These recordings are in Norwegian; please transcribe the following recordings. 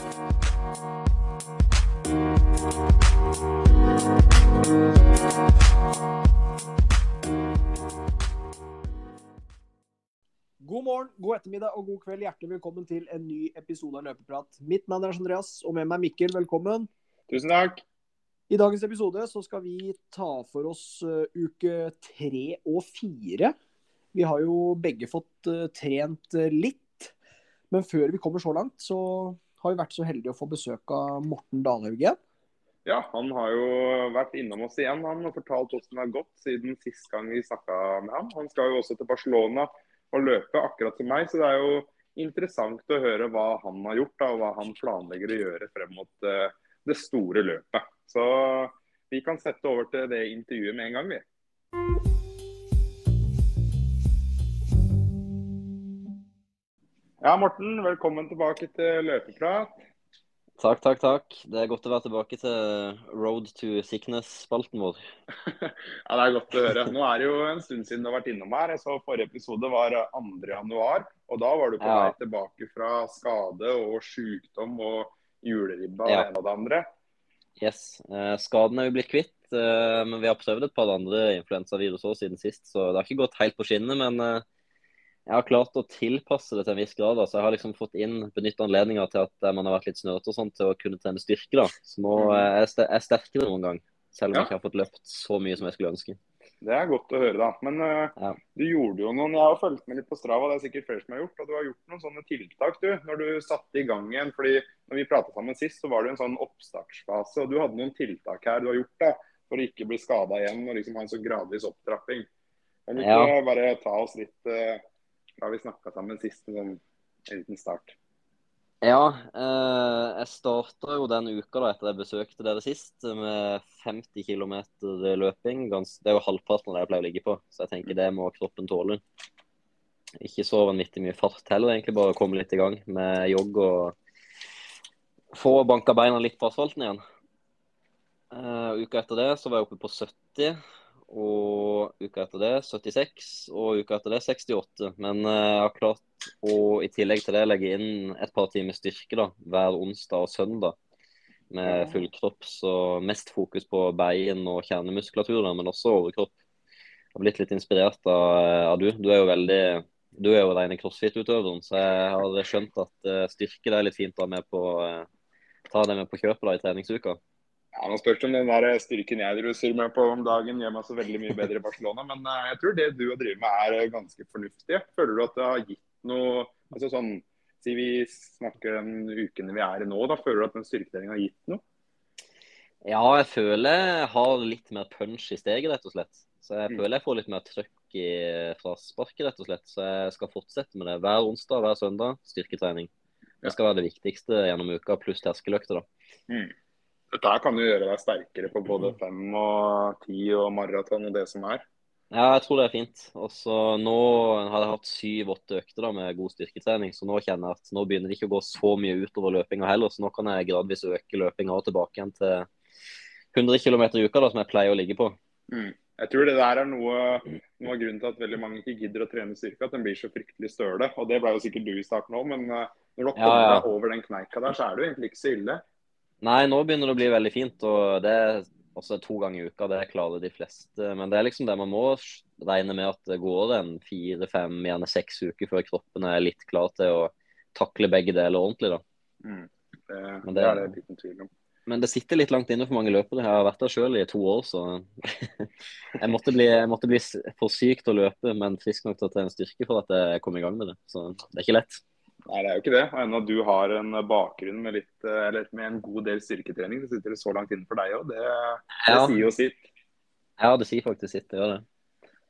God morgen, god ettermiddag og god kveld. Hjertelig velkommen til en ny episode av Løpeprat. Mitt navn er Andreas, og med meg Mikkel. Velkommen. Tusen takk. I dagens episode så skal vi ta for oss uh, uke tre og fire. Vi har jo begge fått uh, trent uh, litt. Men før vi kommer så langt, så har jo vært så heldig å få besøk av Morten Dalhaug igjen. Ja, han har jo vært innom oss igjen han og fortalt hvordan det har gått siden sist gang vi snakka med ham. Han skal jo også til Barcelona og løpe, akkurat som meg. Så det er jo interessant å høre hva han har gjort da, og hva han planlegger å gjøre frem mot uh, det store løpet. Så vi kan sette over til det intervjuet med en gang, vi. Ja, Morten, velkommen tilbake til løpeprat. Takk, takk, takk. Det er godt å være tilbake til Road to Sickness-spalten vår. ja, Det er godt å høre. Nå er det jo en stund siden du har vært innom her. Jeg så Forrige episode var 2.1, og da var du på Ja. vei tilbake fra skade og sykdom og juleribba og Ja. det ene og det andre. Yes. Eh, skaden er vi blitt kvitt, eh, men vi har prøvd et par andre influensavirus òg siden sist, så det har ikke gått helt på skinnet. Men eh, jeg har klart å tilpasse det til en viss grad. Altså, jeg har liksom fått inn benytta anledninger til at eh, man har vært litt snørrete og sånn, til å kunne trene styrke. da. Så nå Mhm. eh, er jeg ster- jeg er sterkere noen gang, selv om Ja. jeg ikke har fått løpt så mye som jeg skulle ønske. Det er godt å høre, da. Men uh, Ja. du gjorde jo noen Jeg har fulgt med litt på Strava, det er sikkert flere som har gjort. Og du har gjort noen sånne tiltak, du, når du satte i gang igjen. fordi når vi pratet sammen sist, så var det en sånn oppstartsfase. Og du hadde noen tiltak her du har gjort da, for å ikke bli skada igjen og liksom ha en så gradvis opptrapping. Kan du ikke Ja. bare ta oss litt eh, fra vi snakka sammen sist, en sånn en liten start? Ja, eh, jeg starta jo den uka da etter jeg besøkte dere sist, med 50 km løping. Gans, det er jo halvparten av det jeg pleier å ligge på, så jeg tenker det må kroppen tåle. Ikke så vanvittig mye fart heller, egentlig bare komme litt i gang med jogg og få banka beina litt på asfalten igjen. Eh, uka etter det så var jeg oppe på 70, og uka etter det 76, og uka etter det 68. Men eh, jeg har klart å i tillegg til det legge inn et par timer styrke da, hver onsdag og søndag. Med full kropp, så mest fokus på bein og kjernemuskulatur, men også overkropp. Jeg har blitt litt inspirert av, av du. Du er jo veldig du er jo rene crossfit-utøveren, så jeg har skjønt at eh, styrke det er litt fint å ha med på, eh, ta det med på kjøpet da, i treningsuka. Ja, Nå spørs om den der styrken jeg druser med på om dagen gjør meg så veldig mye bedre i Barcelona, men eh, jeg tror det du driver med er eh, ganske fornuftig. Føler du at det har gitt noe altså sånn, Si vi snakker den uken vi er i nå, da føler du at den styrketreningen har gitt noe? Ja, jeg føler jeg har litt mer punch i steget, rett og slett. Så jeg Mm. føler jeg får litt mer trøkk i frasparket, rett og slett. Så jeg skal fortsette med det hver onsdag, hver søndag. Styrketrening. Det skal være det viktigste gjennom uka, pluss terskeløkter, da. Mm. Dette her kan jo gjøre deg sterkere på både fem og ti og maraton og det som er. Ja, jeg tror det er fint. Og så nå har jeg hatt syv-åtte økter da med god styrketrening, så nå kjenner jeg at nå begynner det ikke å gå så mye utover løpinga heller, så nå kan jeg gradvis øke løpinga og tilbake igjen til 100 km i uka, da, som jeg pleier å ligge på. Mm. Jeg tror det der er noe, noe av grunnen til at veldig mange ikke gidder å trene styrke, at den blir så fryktelig støle. Og det ble jo sikkert du i starten òg, men eh, når du har Ja, ja. deg over den kneika der, så er det jo egentlig ikke så ille. Nei, nå begynner det å bli veldig fint, og det er også to ganger i uka. Det klarer de fleste. Men det er liksom det man må regne med at det går en fire, fem, gjerne seks uker før kroppen er litt klar til å takle begge deler ordentlig. da. Mm. Det, Men det er det liten tvil om. Men det sitter litt langt inne for mange løpere. Jeg har vært der sjøl i to år, så jeg måtte, bli, jeg måtte bli for syk til å løpe, men frisk nok til å trene styrke for at jeg kom i gang med det. Så det er ikke lett. Nei, det er jo ikke det. Og ennå du har en bakgrunn med, litt, eh, eller med en god del styrketrening, så sitter det så langt inne for deg òg. Det, det Ja. sier jo sitt. Ja, det sier faktisk sitt. Det gjør det.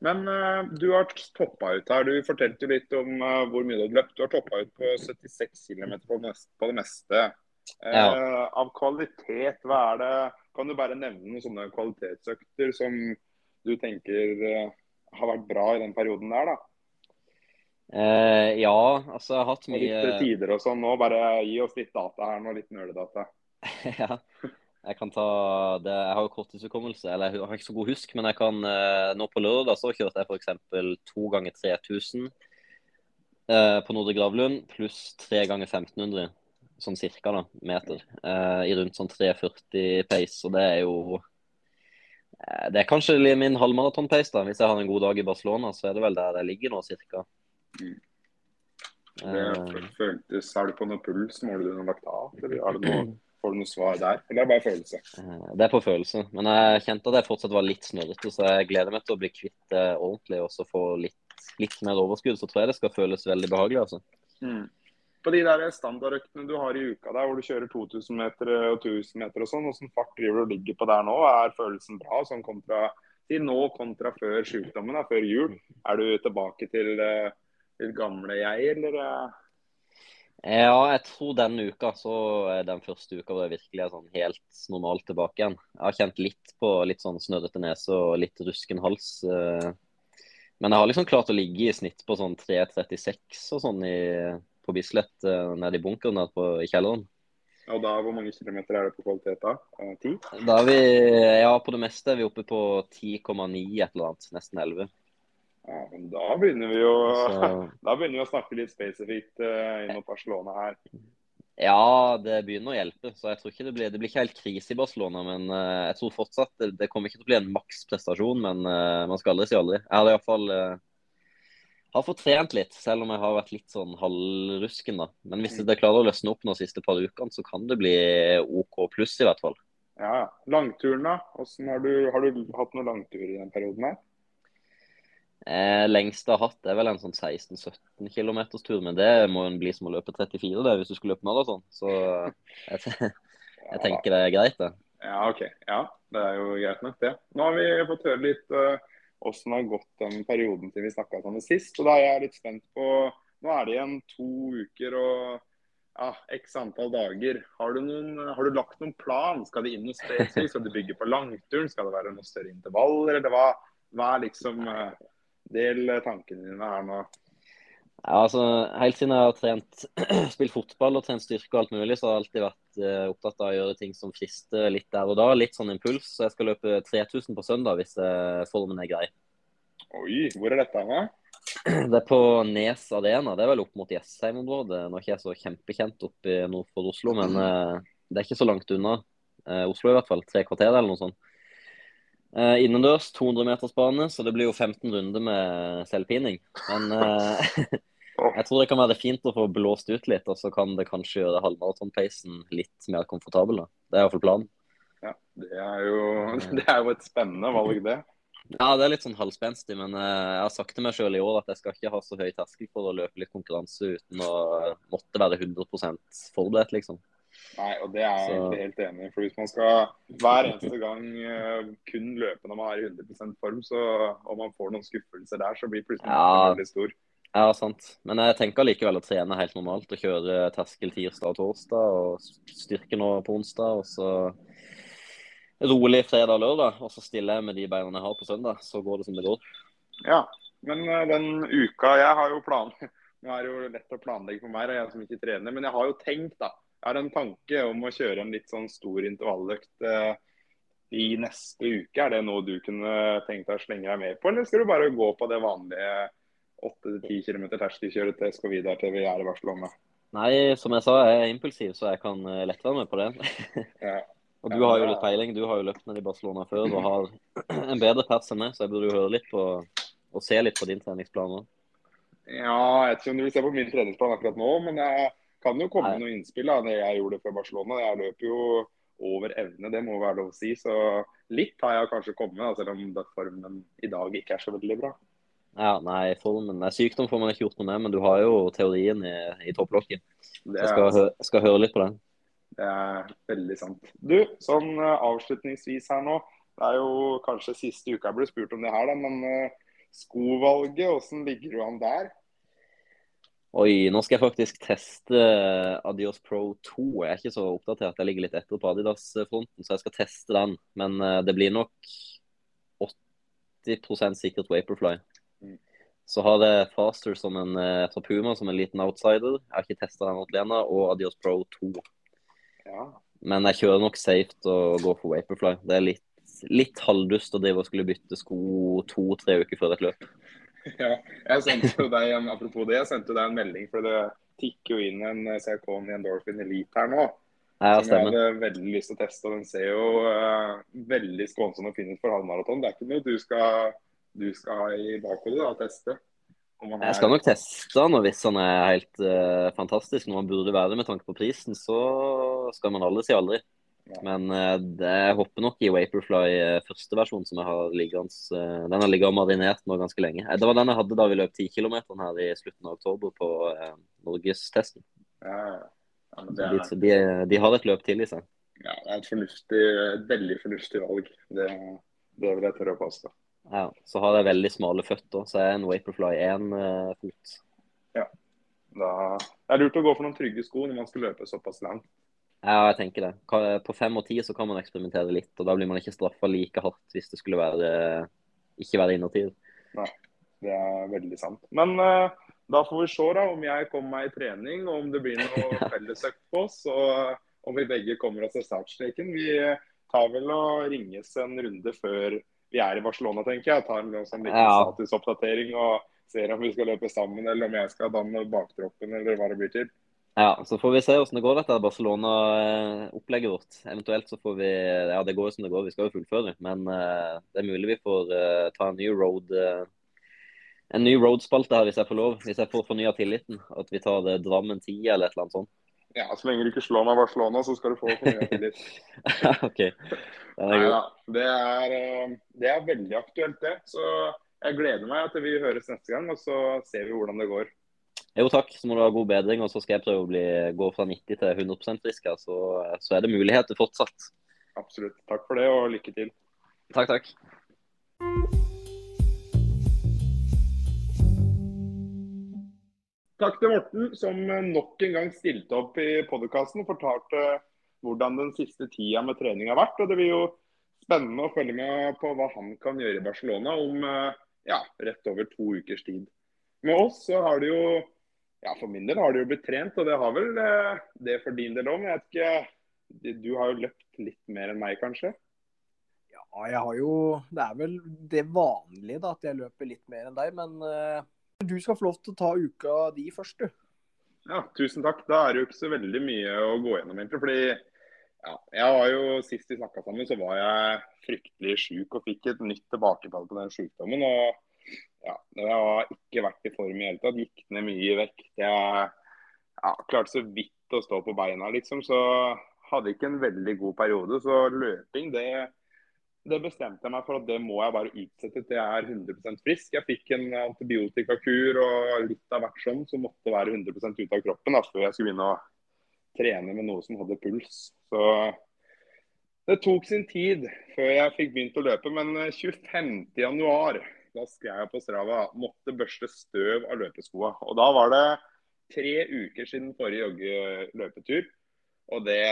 Men uh, du har toppa ut her. Du fortalte litt om uh, hvor mye du har løpt. Du har toppa ut på 76 km på, det på det meste. Uh, Ja. Av kvalitet, hva er det Kan du bare nevne noen sånne kvalitetsøkter som du tenker har vært bra i den perioden der, da? Eh, ja, altså jeg har hatt Og litt tider og sånn. Nå bare gi oss litt data her nå, litt nøledata. ja. Jeg kan ta det. Jeg har jo korttidshukommelse, eller jeg har ikke så god husk, men jeg kan eh, Nå på lørdag så kjørte jeg f.eks. to ganger 3000 eh, på Nordre Gravlund pluss tre ganger 1500. sånn cirka, da, meter. I rundt sånn 3,40 pace. Og det er jo Det er kanskje min halvmaraton-pace, da. Hvis jeg har en god dag i Barcelona, så er det vel der det ligger nå, cirka. Mm. Eh, Det føltes, Er du på noe puls? Måler du noe laktat? Eller er det noe, får du noe svar der? Eller er det bare følelse? eh, det er på følelse. Men jeg kjente at jeg fortsatt var litt snørrete, så jeg gleder meg til å bli kvitt det ordentlig og så få litt, litt mer overskudd. Så tror jeg det skal føles veldig behagelig, altså. Mm. På de der standardøktene du har i uka der, hvor du kjører 2000 meter og 1000 meter og sånn, hvordan fart driver du og ligger på der nå? Er følelsen bra sånn kontra til nå kontra før sykdommen, da, før jul? Er du tilbake til, eh, til gamle jeg, eller? eh? Ja, jeg tror denne uka så er den første uka hvor jeg virkelig er sånn helt normalt tilbake igjen. Jeg har kjent litt på litt sånn snørrete nese og litt rusken hals. eh, Men jeg har liksom klart å ligge i snitt på sånn 3.36 og sånn i, på Bislett eh, nede i bunkeren der på, i kjelleren. Og da, hvor mange kilometer er det på kvalitet da? Eh, Ti? Da er vi, ja på det meste er vi oppe på 10,9 et eller annet, nesten 11. Ja, men da begynner vi jo Så Da begynner vi å snakke litt spesifikt uh, inn mot Barcelona her. Ja, det begynner å hjelpe. Så jeg tror ikke det blir, det blir ikke helt krise i Barcelona. Men uh, jeg tror fortsatt det, det kommer ikke til å bli en maksprestasjon. Men uh, man skal aldri si aldri. Jeg hadde iallfall uh, har fått trent litt, selv om jeg har vært litt sånn halvrusken. da. Men hvis det klarer å løsne opp de siste par ukene, så kan det bli OK pluss, i hvert fall. Ja, ja. Langturen, da? Har, du, har du hatt noen langturer i den perioden her? Eh, lengste jeg har hatt, er vel en sånn 16-17 km tur. Men det må jo bli som å løpe 34 det, hvis du skulle løpe maraton. Så jeg, jeg tenker det er greit, det. Ja, OK. Ja, det er jo greit nok, det. Nå har vi fått høre litt uh, hvordan det har gått den perioden til vi snakka sammen sist. Og da er jeg litt spent på Nå er det igjen to uker og ja, x antall dager. Har du, noen, har du lagt noen plan? Skal det inn noe spesifikt? Skal du bygge på langturen? Skal det være noen større intervaller? Eller hva, hva er liksom uh, Del tankene dine her nå. Ja, altså, Helt siden jeg har trent, spilt fotball og trent styrke og alt mulig, så har jeg alltid vært eh, opptatt av å gjøre ting som frister litt der og da. Litt sånn impuls. Så jeg skal løpe 3000 på søndag hvis eh, formen er grei. Oi, hvor er dette hen? Det er på Nes Arena. Det er vel opp mot Jessheim-området. Nå er ikke jeg så kjempekjent oppe nord for Oslo, men eh, det er ikke så langt unna. Eh, Oslo i hvert fall. Tre kvarter eller noe sånt. Eh, innendørs 200-metersbane, så det blir jo 15 runder med selvpining. Men uh, jeg tror det kan være fint å få blåst ut litt, og så kan det kanskje gjøre halvmaraton-pacen litt mer komfortabel. da. Det er iallfall planen. Ja, det er, jo, det er jo et spennende valg, det. Ja, det er litt sånn halvspenstig, men uh, jeg har sagt til meg sjøl i år at jeg skal ikke ha så høy terskel for å løpe litt konkurranse uten å måtte være 100% forberedt, liksom. Nei, og det er jeg helt enig i. For hvis man skal hver eneste gang eh, kun løpe når man er i 100% form, så om man får noen skuffelser der, så blir plutselig Ja. veldig stor. Ja, sant. Men jeg tenker likevel å trene helt normalt og kjøre terskel tirsdag og torsdag og styrke nå på onsdag. Og så rolig fredag og lørdag, og så stiller jeg med de beina jeg har på søndag. Så går det som det går. Ja, men eh, den uka Jeg har jo plan... Nå er det jo lett å planlegge for meg, er jeg som ikke trener. Men jeg har jo tenkt, da. Jeg har en tanke om å kjøre en litt sånn stor intervalløkt eh, i neste uke. Er det noe du kunne tenkt deg å slenge deg med på, eller skal du bare gå på det vanlige 8-10 km terskelkjøret til Escovida til vi er i Barcelona? Nei, som jeg sa, jeg er impulsiv, så jeg kan eh, lett være med på det. Ja. Og du har jo litt peiling. Du har jo løpt ned i Barcelona før og har en bedre pers enn meg, så jeg burde jo høre litt på og se litt på din treningsplan òg. Ja, jeg vet ikke om du vil se på min treningsplan akkurat nå, men jeg kan jo komme Nei. noen innspill av det jeg gjorde før Barcelona. Jeg løper jo over evne, det må være lov å si. Så litt har jeg kanskje kommet, da, selv om formen i dag ikke er så veldig bra. Ja, nei, formen Nei, Sykdom får man ikke gjort noe med, men du har jo teorien i, i topplokket. Jeg skal, hø skal høre litt på den. det er veldig sant. Du, sånn eh, avslutningsvis her nå. Det er jo kanskje siste uka jeg ble spurt om det her, da, men eh, skovalget, åssen ligger du an der? Oi, nå skal jeg faktisk teste Adios Pro 2. Jeg er ikke så oppdatert. Jeg ligger litt etter på Adidas-fronten, så jeg skal teste den. Men eh, det blir nok 80% sikkert Vaporfly. Mm. Så har jeg Faster som en eh, fra Puma som en liten outsider. Jeg har ikke testa den ennå. Og Adios Pro 2. Ja. Men jeg kjører nok safe og går for Vaporfly. Det er litt, litt halvdust å drive og skulle bytte sko to-tre uker før et løp. ja. Jeg sendte jo deg en, apropos det, jeg sendte deg en melding. for det tikker jo inn en Saucony Endorphin Elite her nå. Ja, som jeg hadde veldig lyst til å teste. og Den ser jo uh, veldig skånsom og fin ut for halvmaraton. Det er ikke noe du skal, du skal ha i bakhodet da, teste. Er... Jeg skal nok teste den, og hvis han er helt uh, fantastisk, når han burde være med tanke på prisen, så skal man aldri si aldri. Ja. Men eh, det, hopper nok i Vaporfly eh, første versjon, som jeg har liggende. eh, den har ligget og marinert nå ganske lenge. Det var den jeg hadde da vi løp 10 km her i slutten av oktober på norgestesten. Ja, ja. Ja, De, de, de har et løp til i seg. ja, det er et fornuftig, veldig fornuftig valg. Det, det vil jeg tørre å påstå. Ja, så har jeg veldig smale føtter, så jeg er en Vaporfly 1-fot. Da, det er lurt å gå for noen trygge sko når man skal løpe såpass langt. Ja, jeg tenker det. På fem og ti så kan man eksperimentere litt, og da blir man ikke straffa like hardt hvis det skulle være ikke være innertid. Det er veldig sant. Men uh, da får vi se da om jeg kommer meg i trening, og om det blir noe fellesøkt på oss. Og om vi begge kommer oss til startstreken. Vi tar vel og ringes en runde før vi er i Barcelona, tenker jeg. Tar en sånn liten Ja. statusoppdatering og ser om vi skal løpe sammen, eller om jeg skal danne baktroppen, eller hva det blir til. Ja, så får vi se hvordan det går dette Barcelona-opplegget vårt. Eventuelt så får vi Ja, det går jo som det går, vi skal jo fullføre. Men uh, det er mulig vi får uh, ta en ny road uh, en ny road-spalte her, hvis jeg får lov. Hvis jeg får fornya tilliten. At vi tar det Drammen 10 eller et eller annet sånt. Ja, Så lenge du ikke slår meg Barcelona, så skal du få fornya tillit. OK. Den er god. Det er, det er veldig aktuelt, det. Så jeg gleder meg til vi høres neste gang, og så ser vi hvordan det går. Jo, takk. Så må du ha god bedring, og så skal jeg prøve å bli, gå fra 90 til 100 frisk. Så, så er det muligheter fortsatt. Absolutt. Takk for det, og lykke til. Takk, takk. Takk til Morten, som nok en gang stilte opp i podkasten og fortalte hvordan den siste tida med trening har vært. Og Det blir jo spennende å følge med på hva han kan gjøre i Barcelona om ja, rett over to ukers tid. Med oss så har det jo ja, For min del har det jo blitt trent, og det har vel eh, det for din del òg. Du har jo løpt litt mer enn meg, kanskje? Ja, jeg har jo Det er vel det vanlige, da, at jeg løper litt mer enn deg. Men uh, du skal få lov til å ta uka di først, du. Ja, tusen takk. Da er det jo ikke så veldig mye å gå gjennom, egentlig. Fordi ja, jeg var jo, Sist vi snakka sammen, så var jeg fryktelig sjuk og fikk et nytt tilbakefall på den sjukdommen. og ja, Jeg har ikke vært i form i hele tatt. Gikk ned mye i vekt. Jeg ja, klarte så vidt å stå på beina, liksom. Så hadde ikke en veldig god periode. Så løping, det, det bestemte jeg meg for at det må jeg bare utsette til jeg er 100% frisk. Jeg fikk en antibiotikakur og litt av hvert sånn som måtte være 100% ute av kroppen da, før jeg skulle begynne å trene med noe som hadde puls. Så det tok sin tid før jeg fikk begynt å løpe, men 25.1 da skrev jeg på Strava måtte børste støv av løpeskoa. Og da var det tre uker siden forrige joggeløpetur. Og det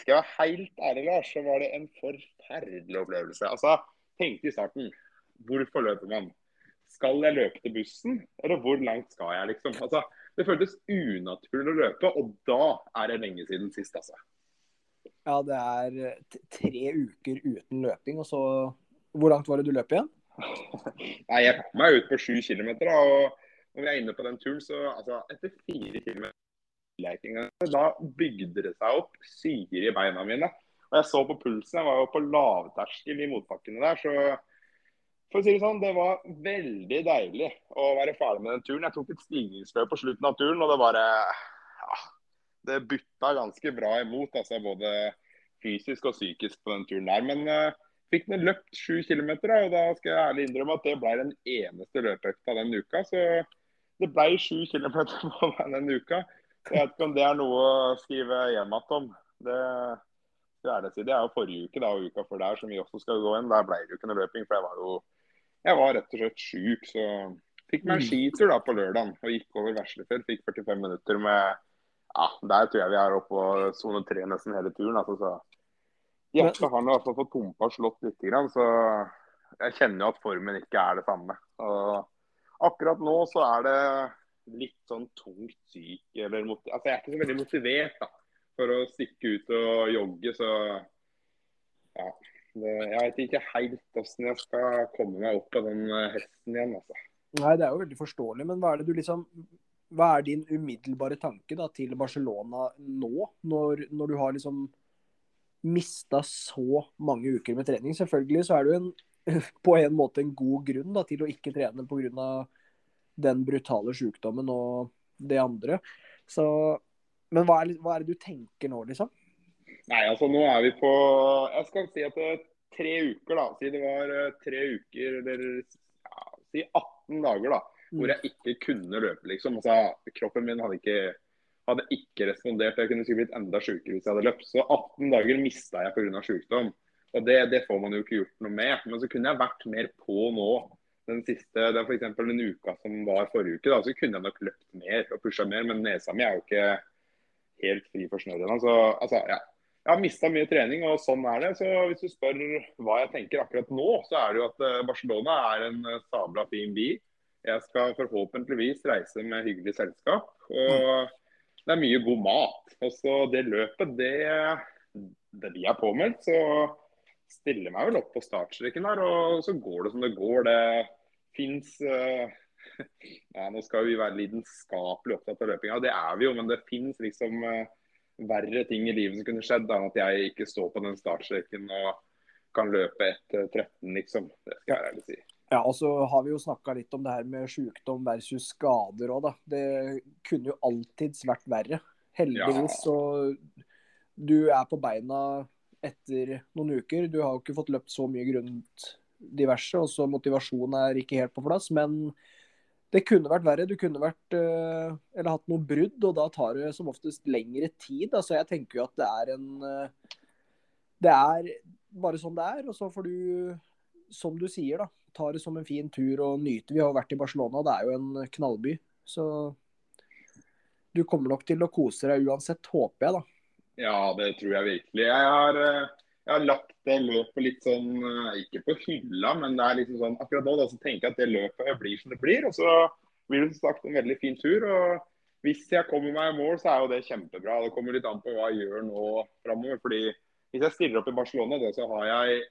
Skal jeg være helt ærlig, Lars, så var det en forferdelig opplevelse. Altså, tenkte i starten Hvorfor løper man? Skal jeg løpe til bussen, eller hvor langt skal jeg, liksom? Altså, det føltes unaturlig å løpe, og da er det lenge siden sist, altså. Ja, det er eh, tre uker uten løping, og så Hvor langt var det du løp igjen? Nei, jeg kom meg ut på sju kilometer, og når vi er inne på den turen, så altså, etter fire kilometer da bygde det seg opp syre i beina mine. Og jeg så på pulsen, jeg var jo på lavterskel i motbakkene der, så for å si det sånn, det var veldig deilig å være ferdig med den turen. Jeg tok et stigningsløp på slutten av turen, og det bare ja, Det butta ganske bra imot, altså både fysisk og psykisk på den turen der. Men uh, fikk den løpt sju kilometer, og da skal jeg ærlig innrømme at det ble den eneste løpeøkta den uka. Så det ble sju kilometer på meg den uka. Jeg vet ikke om det er noe å skrive hjem igjen om. Det, det er det, det er jo forrige uke da, og uka før der som vi også skal gå inn. Der ble det jo ikke noe løping, for jeg var jo jeg var rett og slett sjuk. Så fikk meg en skitur da på lørdagen og gikk over Veslefjell. Fikk 45 minutter med Ja, der tror jeg vi er oppe på sone tre nesten hele turen. Altså, så Hjertet har i hvert fall fått pumpa og slått litt, så jeg kjenner jo at formen ikke er det samme. Og akkurat nå så er det litt sånn tungt syk, eller altså jeg er ikke så veldig motivert da, for å stikke ut og jogge, så ja. Det, jeg vet ikke helt hvordan jeg skal komme meg opp av den eh, hesten igjen, altså. Nei, det er jo veldig forståelig, men hva er det du liksom hva er din umiddelbare tanke da, til Barcelona nå, når, når du har liksom mista så mange uker med trening? Selvfølgelig så er det jo en, på en måte en god grunn da, til å ikke trene pga. den brutale sykdommen og det andre. Så, men hva er, hva er, det du tenker nå, liksom? Nei, altså nå er vi på Jeg skal si at det er tre uker, da. Si det var eh, tre uker, eller ja, si 18 dager, da. Hvor mm. jeg ikke kunne løpe, liksom. Altså, kroppen min hadde ikke, hadde ikke respondert. Jeg kunne sikkert blitt enda sjukere hvis jeg hadde løpt. Så 18 dager mista jeg pga. sjukdom. Og det, det, får man jo ikke gjort noe med. Men så kunne jeg vært mer på nå. Den siste, det f.eks. den uka som var forrige uke, da, så kunne jeg nok løpt mer og pusha mer. Men nesa mi er jo ikke helt fri for snørr ennå. Så altså, ja. Jeg har mista mye trening, og sånn er det. Så hvis du spør hva jeg tenker akkurat nå, så er det jo at eh, Barcelona er en eh, sabla fin by. Jeg skal forhåpentligvis reise med hyggelig selskap. Og det er mye god mat. Og så det løpet, det, det blir jeg påmeldt, så stiller meg vel opp på startstreken der, Og så går det som det går. Det fins uh, ja, Nå skal vi være lidenskapelig opptatt av løpinga, det er vi jo. Men det fins liksom uh, verre ting i livet som kunne skjedd enn at jeg ikke står på den startstreken og kan løpe etter 13, liksom. Det skal jeg ærlig si. Ja, og så har vi jo snakka litt om det her med sykdom versus skader òg, da. Det kunne jo alltids vært verre. Heldigvis så Du er på beina etter noen uker. Du har jo ikke fått løpt så mye grunnet diverse, og så motivasjonen er ikke helt på plass. Men det kunne vært verre. Du kunne vært eh, Eller hatt noe brudd, og da tar det som oftest lengre tid. Altså jeg tenker jo at det er en eh, Det er bare sånn det er. Og så får du, som du sier, da tar det som en fin tur og nyter. Vi har vært i Barcelona, det er jo en knallby. Så du kommer nok til å kose deg uansett, håper jeg, da. Ja, det tror jeg virkelig. Jeg har, eh, jeg har lagt det løpet litt sånn, eh, ikke på hylla, men det er liksom sånn akkurat nå da, så tenker jeg at det løpet blir som det blir. Og så blir det som sagt en veldig fin tur. og Hvis jeg kommer meg i mål, så er jo det kjempebra. Det kommer litt an på hva jeg gjør nå framover. Fordi hvis jeg stiller opp i Barcelona, da, så har jeg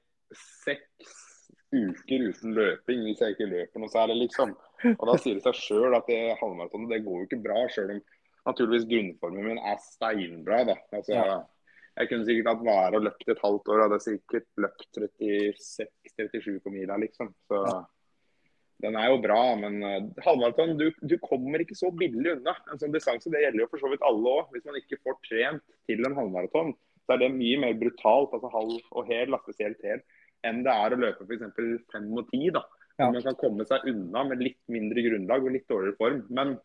seks uker uten løping hvis jeg ikke løper noe særlig, liksom. Og da sier det seg sjøl at det halvmaratonet det går jo ikke bra, sjøl om naturligvis grunnformen min er steinbra. da. Altså, ja. Jeg kunne sikkert hatt vare og løpt et halvt år, hadde sikkert løpt 36-37 på mila, liksom. Så ja. den er jo bra, men uh, halvmaraton, du, du, kommer ikke så billig unna. En sånn distanse det gjelder jo for så vidt alle òg. Hvis man ikke får trent til en halvmaraton, så er det mye mer brutalt, altså halv og hel, spesielt hel enn det er å løpe f.eks. fem og ti. da. Ja. Man kan komme seg unna med litt mindre grunnlag og litt dårligere form. Men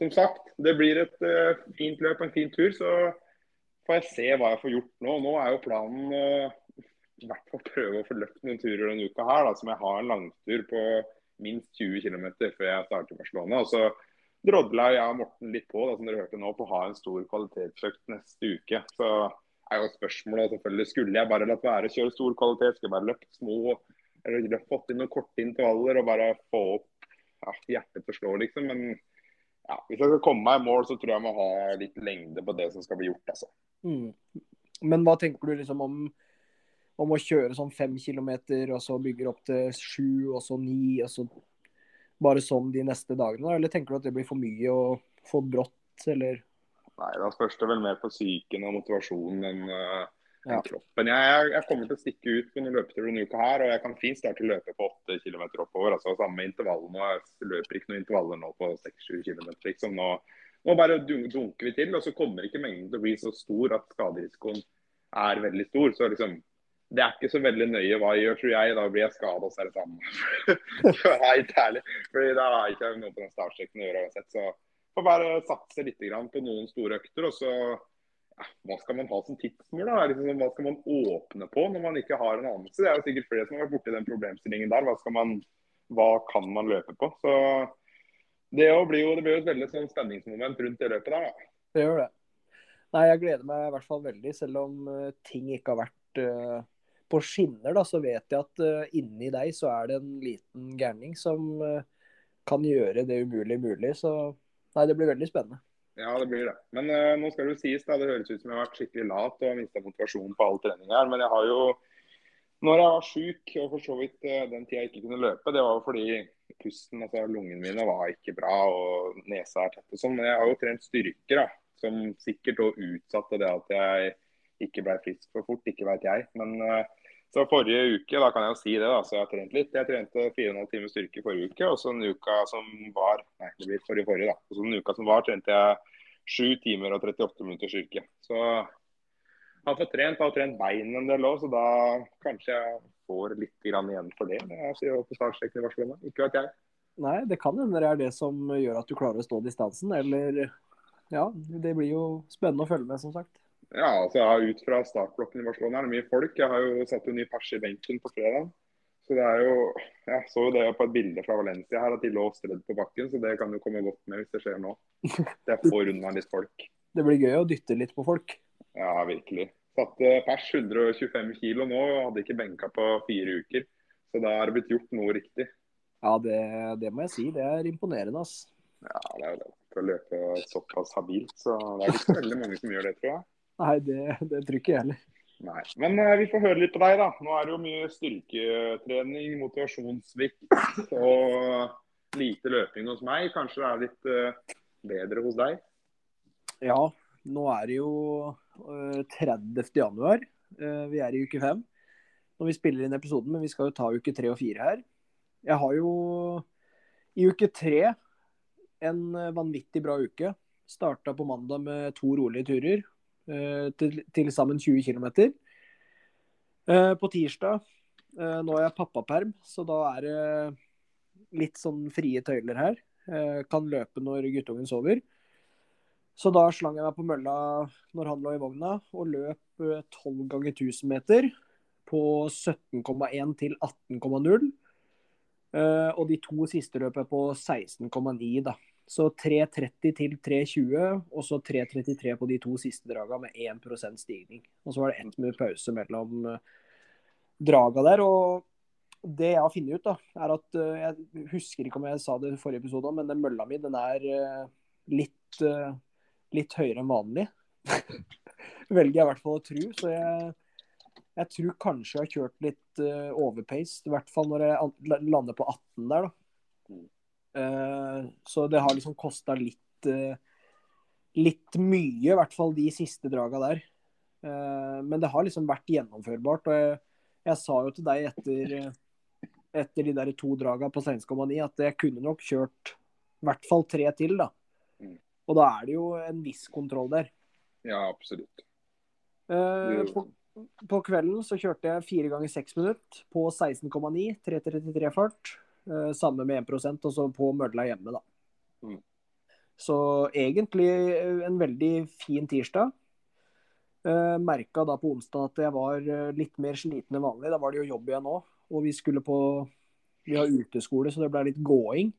som sagt, det blir et uh, fint løp en fin tur. Så får jeg se hva jeg får gjort nå. Nå er jo planen uh, i hvert fall prøve å få løpt noen turer denne uka her, da, som jeg har en langtur på minst 20 km før jeg starter Barcelona. Og så drodla jeg og Morten litt på, da, som dere hørte nå, på å ha en stor kvalitetsøkt neste uke. Så er jo spørsmålet selvfølgelig skulle jeg bare latt være å kjøre stor kvalitet. Skulle jeg bare løpt små eller fått inn noen korte intervaller og bare få opp ja, hjertet til å slå, liksom. Men ja, hvis jeg skal komme meg i mål, så tror jeg jeg må ha litt lengde på det som skal bli gjort. altså. Mm. Men hva tenker du liksom om, om å kjøre sånn fem kilometer, og så bygger opp til sju, og så ni, og så bare sånn de neste dagene? Eller tenker du at det blir for mye og for brått, eller? Nei, da spørs det vel mer på psyken og motivasjonen enn uh, ja. kroppen. Jeg, jeg, kommer til å stikke ut på noen løpetur denne uka her, og jeg kan fint starte å løpe på 8 km oppover. altså Samme intervallene. Jeg løper ikke noen intervaller nå på 6-7 km. Liksom. Nå, nå, bare dunker vi til, og så kommer ikke mengden til å bli så stor at skaderisikoen er veldig stor. så liksom det er ikke så veldig nøye hva jeg gjør, tror jeg. Da blir jeg skada, så er det samme. Helt ærlig. Fordi da har jeg ikke noe på den startstreken å gjøre uansett. Så får bare satse litt på noen store økter. og så ja, Hva skal man ha som tidsmål? da? Liksom, hva skal man åpne på når man ikke har en anelse? Det er jo sikkert flere som har vært borti den problemstillingen der. Hva, man, hva kan man løpe på? Så Det, blir jo, det blir jo et veldig sånn spenningsmoment rundt det løpet der. da. Det gjør det. Nei, Jeg gleder meg i hvert fall veldig, selv om uh, ting ikke har vært uh, på skinner. da, Så vet jeg at uh, inni deg så er det en liten gærning som kan gjøre det umulig mulig. Så Nei, det blir veldig spennende. Ja, det blir det. Men uh, nå skal det jo sies, da, det høres ut som jeg har vært skikkelig lat og har mista motivasjonen på all trening her. Men jeg har jo Når jeg var sjuk og for så vidt uh, den tida jeg ikke kunne løpe, det var jo fordi pusten, altså lungene mine var ikke bra og nesa er tett og sånn. Men jeg har jo trent styrker da, som sikkert òg utsatte det at jeg ikke ble frisk for fort. Ikke veit jeg. Men uh, så forrige uke, da kan jeg jo si det, da, så jeg har trent litt. Jeg trente 4,5 timer styrke forrige uke, og så den uka som var Nei, det blir forrige forrige, da. Og så den uka som var, trente jeg 7 timer og 38 minutter styrke. Så jeg har fått trent, jeg har trent bein en del òg, så da kanskje jeg får litt igjen for det. Jeg sier jo på startstreken i Barcelona. Ikke vet jeg. Nei, det kan hende det er det som gjør at du klarer å stå distansen, eller Ja, det blir jo spennende å følge med, som sagt. Ja, altså jeg har ut fra startblokken i Barcelona er det mye folk. Jeg har jo satt jo ny pers i benken på fredag. Så det er jo Jeg så jo det på et bilde fra Valencia her, at de lå strødd på bakken. Så det kan jo komme godt med hvis det skjer nå. Det får unna litt folk. Det blir gøy å dytte litt på folk. Ja, virkelig. Satte pers 125 kilo nå og hadde ikke benka på fire uker. Så da er det blitt gjort noe riktig. Ja, det, det må jeg si. Det er imponerende, ass. Ja, det er jo det. Å løpe såpass habilt, så det er ikke veldig mange som gjør det, tror jeg. Nei, det, det tror ikke jeg heller. Nei. Men uh, vi får høre litt på deg, da. Nå er det jo mye styrketrening, motivasjonssvikt og lite løping hos meg. Kanskje det er litt uh, bedre hos deg? Ja, nå er det jo uh, 30. januar. vi er i uke fem når vi spiller inn episoden, men vi skal jo ta uke tre og fire her. Jeg har jo i uke tre en vanvittig bra uke. Starta på mandag med to rolige turer. Eh, til, sammen 20 km. Eh, på tirsdag eh, Nå er jeg pappaperm, så da er det litt sånn frie tøyler her. Kan løpe når guttungen sover. Så da slang jeg meg på mølla når han lå i vogna, og løp 12 ganger 1000 meter på 17,1 til 18,0. Og de to siste løp er på 16,9, da. Så 3.30 til 3.20, og så 3.33 på de to siste draga med 1% stigning. Og så var det ett minutt pause mellom uh, draga der. og det jeg har funnet ut, da, er at uh, Jeg husker ikke om jeg sa det i forrige episode, men den mølla mi den er uh, litt, litt høyere enn vanlig. Velger jeg i hvert fall å tro. Så jeg, jeg tror kanskje jeg har kjørt litt overpaced. I hvert fall når jeg lander på 18 der. da. Eh, så det har liksom kosta litt eh, litt mye, i hvert fall de siste draga der. Eh, men det har liksom vært gjennomførbart. Og jeg, jeg sa jo til deg etter, etter de der to draga på 16,9 at jeg kunne nok kjørt i hvert fall tre til, da. Mm. Og da er det jo en viss kontroll der. Ja, absolutt. På, på, kvelden så kjørte jeg fire ganger seks minutter på 16,9, 3.33 fart. Eh, samme med 1% og så på mølla hjemme, da. Mm. Så egentlig eh, en veldig fin tirsdag. Uh, Merka da på onsdag at jeg var litt mer sliten enn vanlig. Da var det jo jobb igjen òg. Og vi skulle på Vi har uteskole, så det ble litt gåing.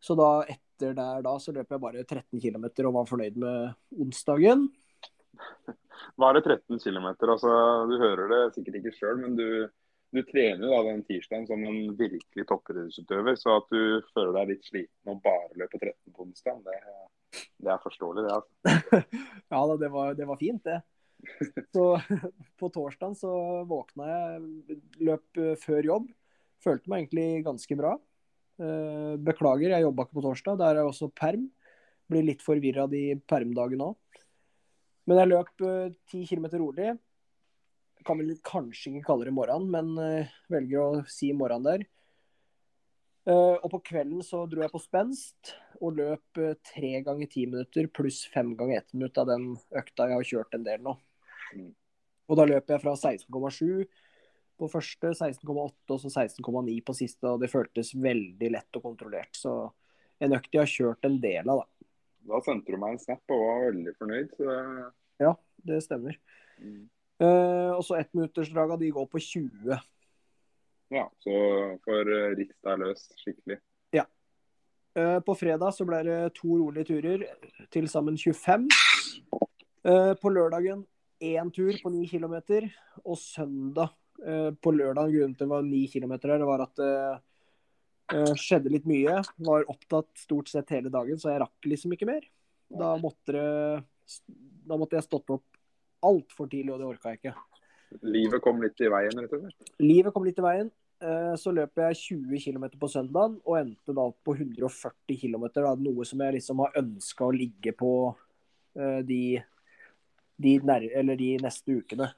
Så da etter der da så løp jeg bare 13 km og var fornøyd med onsdagen. Var det 13 km? Altså, du hører det sikkert ikke sjøl, men du du trener da den tirsdagen som en virkelig toppidrettsutøver. Så at du føler deg litt sliten og bare løper 13 på onsdag, det, det, er forståelig, det. altså. ja da, det var, det var, fint, det. Så på torsdagen så våkna jeg, løp før jobb. Følte meg egentlig ganske bra. Eh, beklager, jeg jobba ikke på torsdag. Der er jeg også perm. Blir litt forvirra de permdagene òg. Men jeg løp 10 eh, km rolig kan vel kanskje ikke kalle det morgen, men uh, velger å si morgen der. Uh, og på kvelden så dro jeg på spenst og løp uh, tre ganger ti minutter pluss fem ganger ett minutt av den økta jeg har kjørt en del nå. Mm. Og da løp jeg fra 16,7 på første, 16,8 og så 16,9 på siste. Og det føltes veldig lett og kontrollert. Så en økt jeg har kjørt en del av, da. Da sendte du meg en snap og var veldig fornøyd. Så... Ja, det stemmer. Mm. Uh, og så ettminuttersdraga, de går på 20. Ja, så får uh, Riks deg løs skikkelig. Ja. Uh, på fredag så ble det to rolige turer, til sammen 25. Uh, på lørdagen én tur på 9 km, og søndag på lørdag, grunnen til det var 9 km her, det var at det skjedde litt mye. Var opptatt stort sett hele dagen, så jeg rakk liksom ikke mer. Da måtte, det, da måtte jeg stått opp altfor tidlig, og det orka jeg ikke. Livet kom litt i veien, rett og slett? Livet kom litt i veien. Eh, Så løp jeg 20 km på søndagen og endte da på 140 km. Noe som jeg liksom har ønska å ligge på eh, de, de, de neste ukene.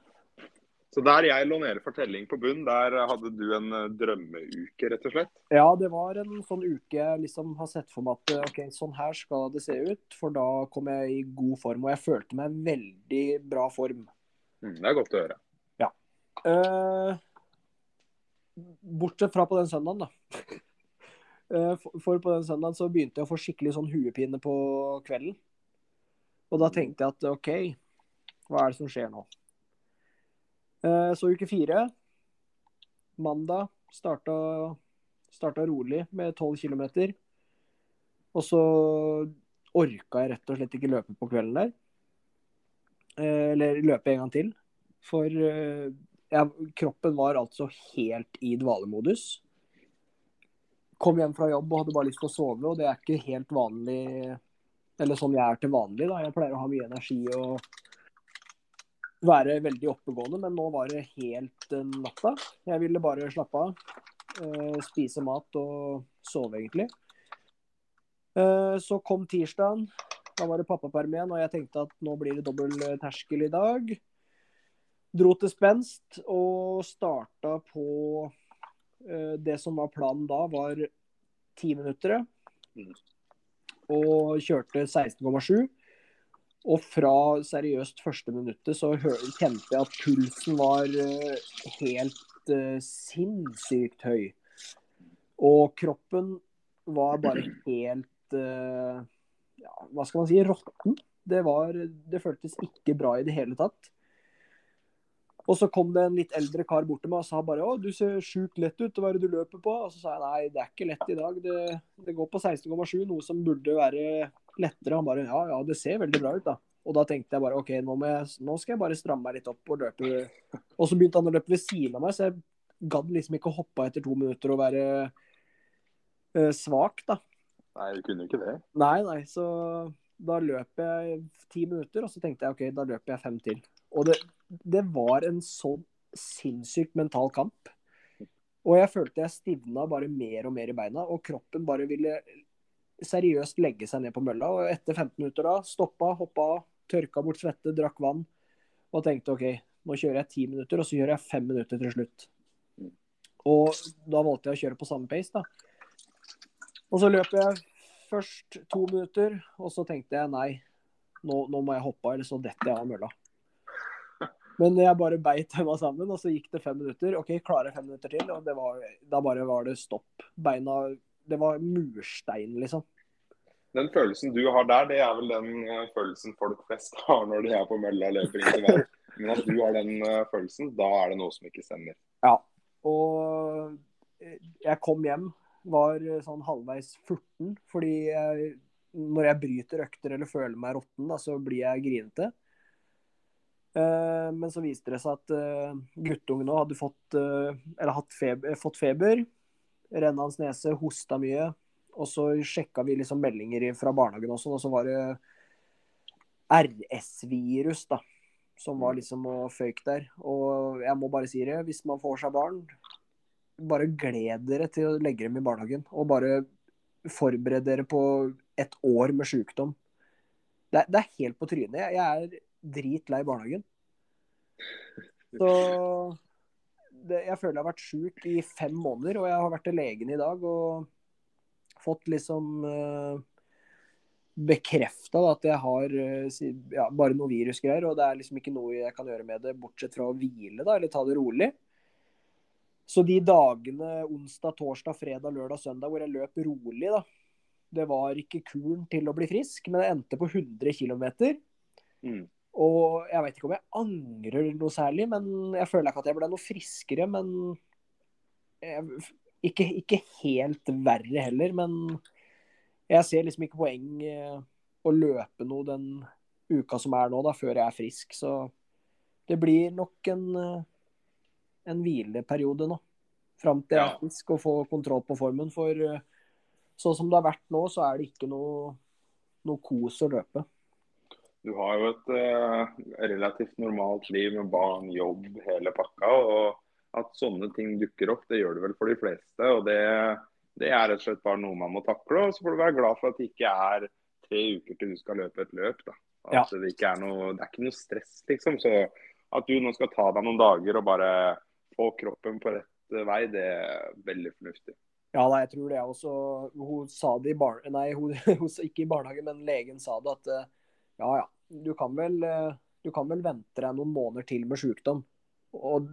Så der jeg lå nede for telling på bunn, der hadde du en eh, drømmeuke, rett og slett? Ja, det var en sånn uke jeg liksom har sett for meg at eh, ok, sånn her skal det se ut. For da kom jeg i god form, og jeg følte meg i veldig bra form. Mm, det er godt å høre. Eh, bortsett fra på den søndagen, da. Eh, for, for på den søndagen så begynte jeg å få skikkelig sånn huepine på kvelden. Og da tenkte jeg at OK, hva er det som skjer nå? Eh, så uke fire, mandag, starta, starta rolig med 12 km. Og så orka jeg rett og slett ikke løpe på kvelden der. Eh, eller løpe en gang til. For ja, kroppen var altså helt i dvalemodus. Kom hjem fra jobb og hadde bare lyst til å sove, og det er ikke helt vanlig Eller sånn jeg er til vanlig. da. Jeg pleier å ha mye energi og være veldig oppegående, men nå var det helt eh, natta. Jeg ville bare slappe av, eh, spise mat og sove, egentlig. Eh, så kom tirsdagen. Da var det pappaperm igjen, og jeg tenkte at nå blir det dobbel terskel i dag. Dro til spenst og starta på Det som var planen da, var ti minutter. Og kjørte 16,7. Og fra seriøst første minuttet så kjente jeg at pulsen var eh, helt eh, sinnssykt høy. Og kroppen var bare helt eh, ja, Hva skal man si? Råtten. Det, var, det føltes ikke bra i det hele tatt. Og så kom det en litt eldre kar bort til meg og sa bare 'Å, du ser sjukt lett ut. Hva er det du løper på?' Og så sa jeg nei, det er ikke lett i dag. Det, det går på 16,7, noe som burde være lettere. Han bare ja, ja, det ser veldig bra ut, da. Og da tenkte jeg bare OK, nå, jeg, nå skal jeg bare stramme meg litt opp og løpe. Og så begynte han å løpe ved siden av meg, så jeg gadd liksom ikke å hoppe etter to minutter og være uh, svak, da. Nei, du kunne ikke det. Nei, nei, så da løp jeg ti minutter, og så tenkte jeg OK, da løper jeg fem til. Og det, det var en sånn sinnssykt mental kamp. Og jeg følte jeg stivna bare mer og mer i beina, og kroppen bare ville seriøst legge seg ned på mølla. Og etter 15 minutter da, stoppa, hoppa av, tørka bort svette, drakk vann og tenkte OK, nå kjører jeg ti minutter, og så kjører jeg fem minutter til slutt. Og da valgte jeg å kjøre på samme pace, da. Og så løp jeg først to minutter, og så tenkte jeg nei, nå, nå må jeg hoppe av, eller så detter jeg av mølla. Men jeg bare beit henda sammen, og så gikk det fem minutter. OK, klarer jeg fem minutter til? Og det var, da bare var det stopp. Beina Det var murstein, liksom. Den følelsen du har der, det er vel den eh, følelsen folk flest har når de er på mølla og løper vei. Men at du har den eh, følelsen, da er det noe som ikke stemmer. Ja. Og eh, jeg kom hjem, var sånn halvveis 14, fordi jeg, når jeg bryter økter eller føler meg råtten, da, så blir jeg grinete. Men så viste det seg at guttungen nå hadde fått, hatt feber, fått hans nese, hosta mye. Og så sjekka vi liksom meldinger fra barnehagen også, og så var det RS-virus, da. Som var liksom og føyk der. Og jeg må bare si det, hvis man får seg barn, bare gled dere til å legge dem i barnehagen. Og bare forbered dere på et år med sykdom. Det, det er helt på trynet. Jeg, jeg er dritlei barnehagen. Så det, jeg føler jeg har vært sjuk i fem måneder, og jeg har vært til legen i dag og fått liksom uh, bekrefta at jeg har uh, ja, bare noe virusgreier, og det er liksom ikke noe jeg kan gjøre med det, bortsett fra å hvile da, eller ta det rolig. Så de dagene onsdag, torsdag, fredag, lørdag, søndag hvor jeg løp rolig, da, det var ikke kuren til å bli frisk, men jeg endte på 100 km. Mm. Og jeg vet ikke om jeg angrer noe særlig, men jeg føler ikke at jeg ble noe friskere. Men jeg, ikke, ikke helt verre heller. Men jeg ser liksom ikke poeng eh, å løpe noe den uka som er nå, da, før jeg er frisk. Så det blir nok en, eh, en hvileperiode nå. Fram til jeg er frisk og får kontroll på formen. For eh, sånn som det har vært nå, så er det ikke noe, noe kos å løpe. Du har jo et eh, relativt normalt liv med barn, jobb, hele pakka. og at sånne ting dukker opp. Det gjør det vel for de fleste. og det, det er rett og slett bare noe man må takle. Og så får du være glad for at det ikke er tre uker til du skal løpe et løp. da. At Ja. det, ikke er noe, det er ikke noe stress, liksom. Så at du nå skal ta deg noen dager og bare få kroppen på rett eh, vei, det er veldig fornuftig. Ja, nei, jeg tror det også. Hun sa det i bar... Nei, hun, hun ikke i barnehagen, men legen sa det at eh, ja, ja, du kan vel, eh, du kan vel vente deg noen måneder til med sykdom. Og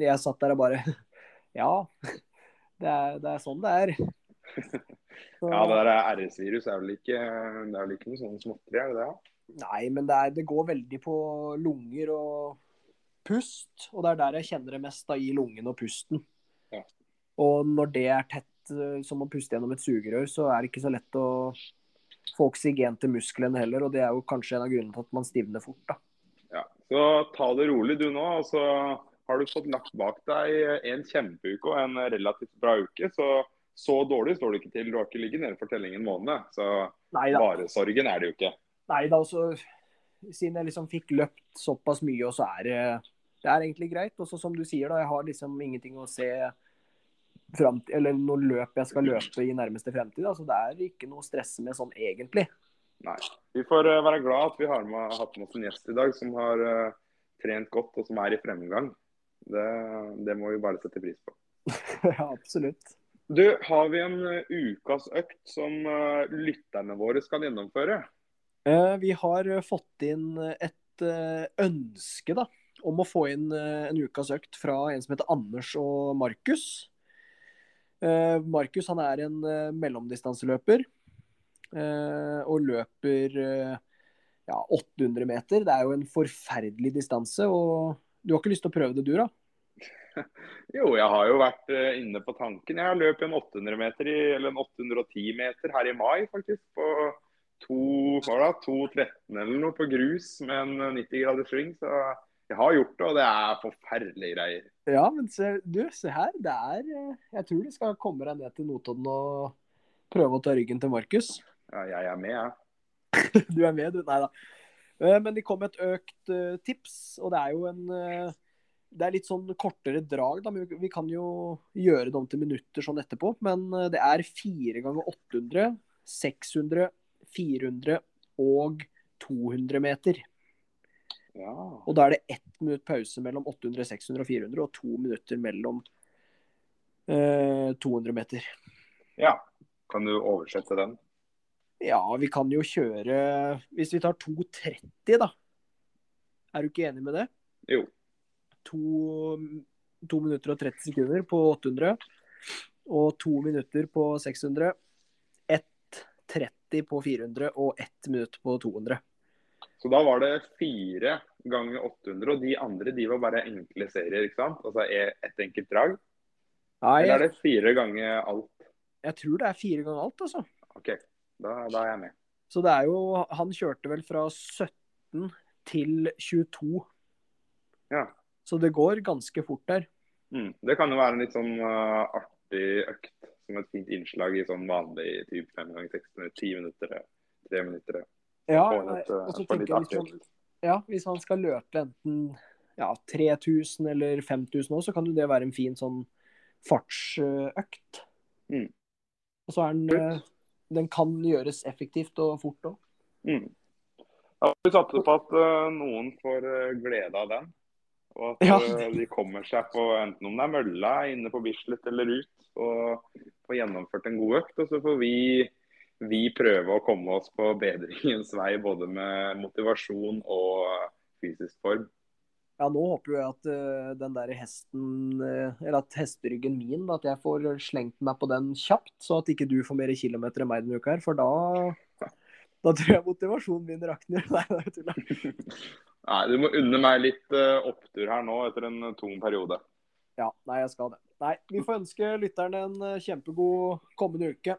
jeg satt der og bare Ja, det er, det er sånn det er. Så, Ja, det der RS-virus er vel ikke, det er vel ikke noe sånn småtteri, er det det? Nei, men det, er, det går veldig på lunger og pust. Og det er der jeg kjenner det mest, da, i lungen og pusten. Ja. Og når det er tett eh, som å puste gjennom et sugerør, så er det ikke så lett å få oksygen til musklene heller. Og det er jo kanskje en av grunnene til at man stivner fort, da. Ja. Så ta det rolig du nå. og så har du fått lagt bak deg en kjempeuke og en relativt bra uke. Så så dårlig står det ikke til. Du har ikke ligget nede for telling en måned. Så Neida. bare sorgen er det jo ikke. Nei da, altså siden jeg liksom fikk løpt såpass mye, og så er det det er egentlig greit. Og så som du sier, da, jeg har liksom ingenting å se fram eller noe løp jeg skal løpe i nærmeste fremtid. Altså, det er ikke noe å stresse med sånn egentlig. Nei. Vi får eh, være glad at vi har med, hatt med oss en gjest i dag som har uh, trent godt og som er i fremgang. Det, det må vi bare sette pris på. ja, absolutt. Du, har vi en uh, ukas økt som lytterne våre skal gjennomføre? Vi har fått inn et ønske da, om å få inn en ukas økt fra en som heter Anders og Markus. Eh, Markus han er en eh, mellomdistanseløper eh, og løper ja, 800 meter. Det er jo en forferdelig distanse. og Du har ikke lyst til å prøve det, du da? Jo, jeg har jo vært inne på tanken. Jeg løpt en 800 meter i, eller en 810 meter her i mai, faktisk. På to, hva 2.13 eller noe på grus med en 90 graders sving. Så jeg har gjort det, og det er forferdelige greier. Ja, men se, du, se her. Det er eh, Jeg tror du skal komme deg ned til Notodden og prøve å ta ryggen til Markus. Ja, jeg er med, jeg. Du er med, du? Nei da. Eh, Men det kom et økt eh, tips, og det er jo en Det er litt sånn kortere drag, da. Men vi- kan jo gjøre det om til minutter sånn etterpå. Men det er 4 ganger 800, 600, 400 og 200 meter. Ja. Og da er det ett minutt pause mellom 800, 600 og 400, og to minutter mellom eh, 200 meter. ja. Kan du oversette den? Ja, vi kan jo kjøre Hvis vi tar 2,30, da. Er du ikke enig med det? Jo. To, to minutter og 30 sekunder på 800. Og to minutter på 600. 1,30 på 400 og ett minutt på 200. Så da var det fire ganger 800, og de andre de var bare enkle serier, ikke sant? Altså e- ett enkelt drag? Nei, Eller er det fire ganger alt? jeg tror det er fire ganger alt, altså. OK, da, da er jeg med. Så det er jo Han kjørte vel fra 17 til 22. Ja. Så det går ganske fort der. Mm. Det kan jo være en litt sånn uh, artig økt som et fint innslag i sånn vanlig type fem ganger seks minutter, ti minutter, tre minutter. Ja, uh, og litt hvis, man, ja, hvis han skal løpe enten ja, 3000 eller 5000 også, så kan jo det være en fin sånn fartsøkt. Mm. Og så er den eh, Den kan gjøres effektivt og fort òg. Mm. Ja, vi satser på at uh, noen får glede av den. Og at Ja. de kommer seg på enten om det er mølla inne på Bislett eller ut, og får gjennomført en god økt. Og så får vi, vi prøve å komme oss på bedringens vei både med motivasjon og fysisk form. Ja, nå håper jeg at uh, den der hesten uh, Eller at hesteryggen min, da, at jeg får slengt meg på den kjapt, så at ikke du får mer kilometer enn meg denne uka her. For da da tror jeg motivasjonen min rakner. Nei. Nei, Du må unne meg litt uh, opptur her nå etter en tung periode. Ja, nei, jeg skal det. Nei, vi får ønske lytterne en kjempegod kommende uke.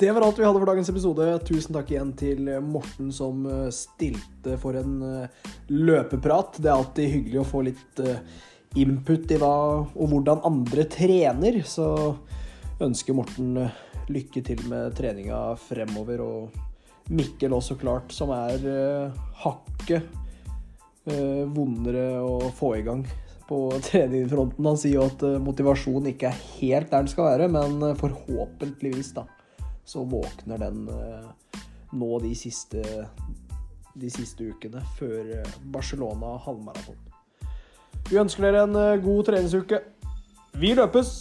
Det var alt vi hadde for dagens episode. Tusen takk igjen til Morten som eh, stilte for en eh, løpeprat. Det er alltid hyggelig å få litt eh, input i hva og hvordan andre trener. Så ønsker Morten lykke til med treninga fremover. Og Mikkel også, klart, som er hakket vondere å få i gang på treningsfronten. Han sier jo at motivasjon ikke er helt der den skal være, men forhåpentligvis da, så våkner den nå de siste, de siste ukene før Barcelona halvmaraton. Vi ønsker dere en god treningsuke. Vi løpes!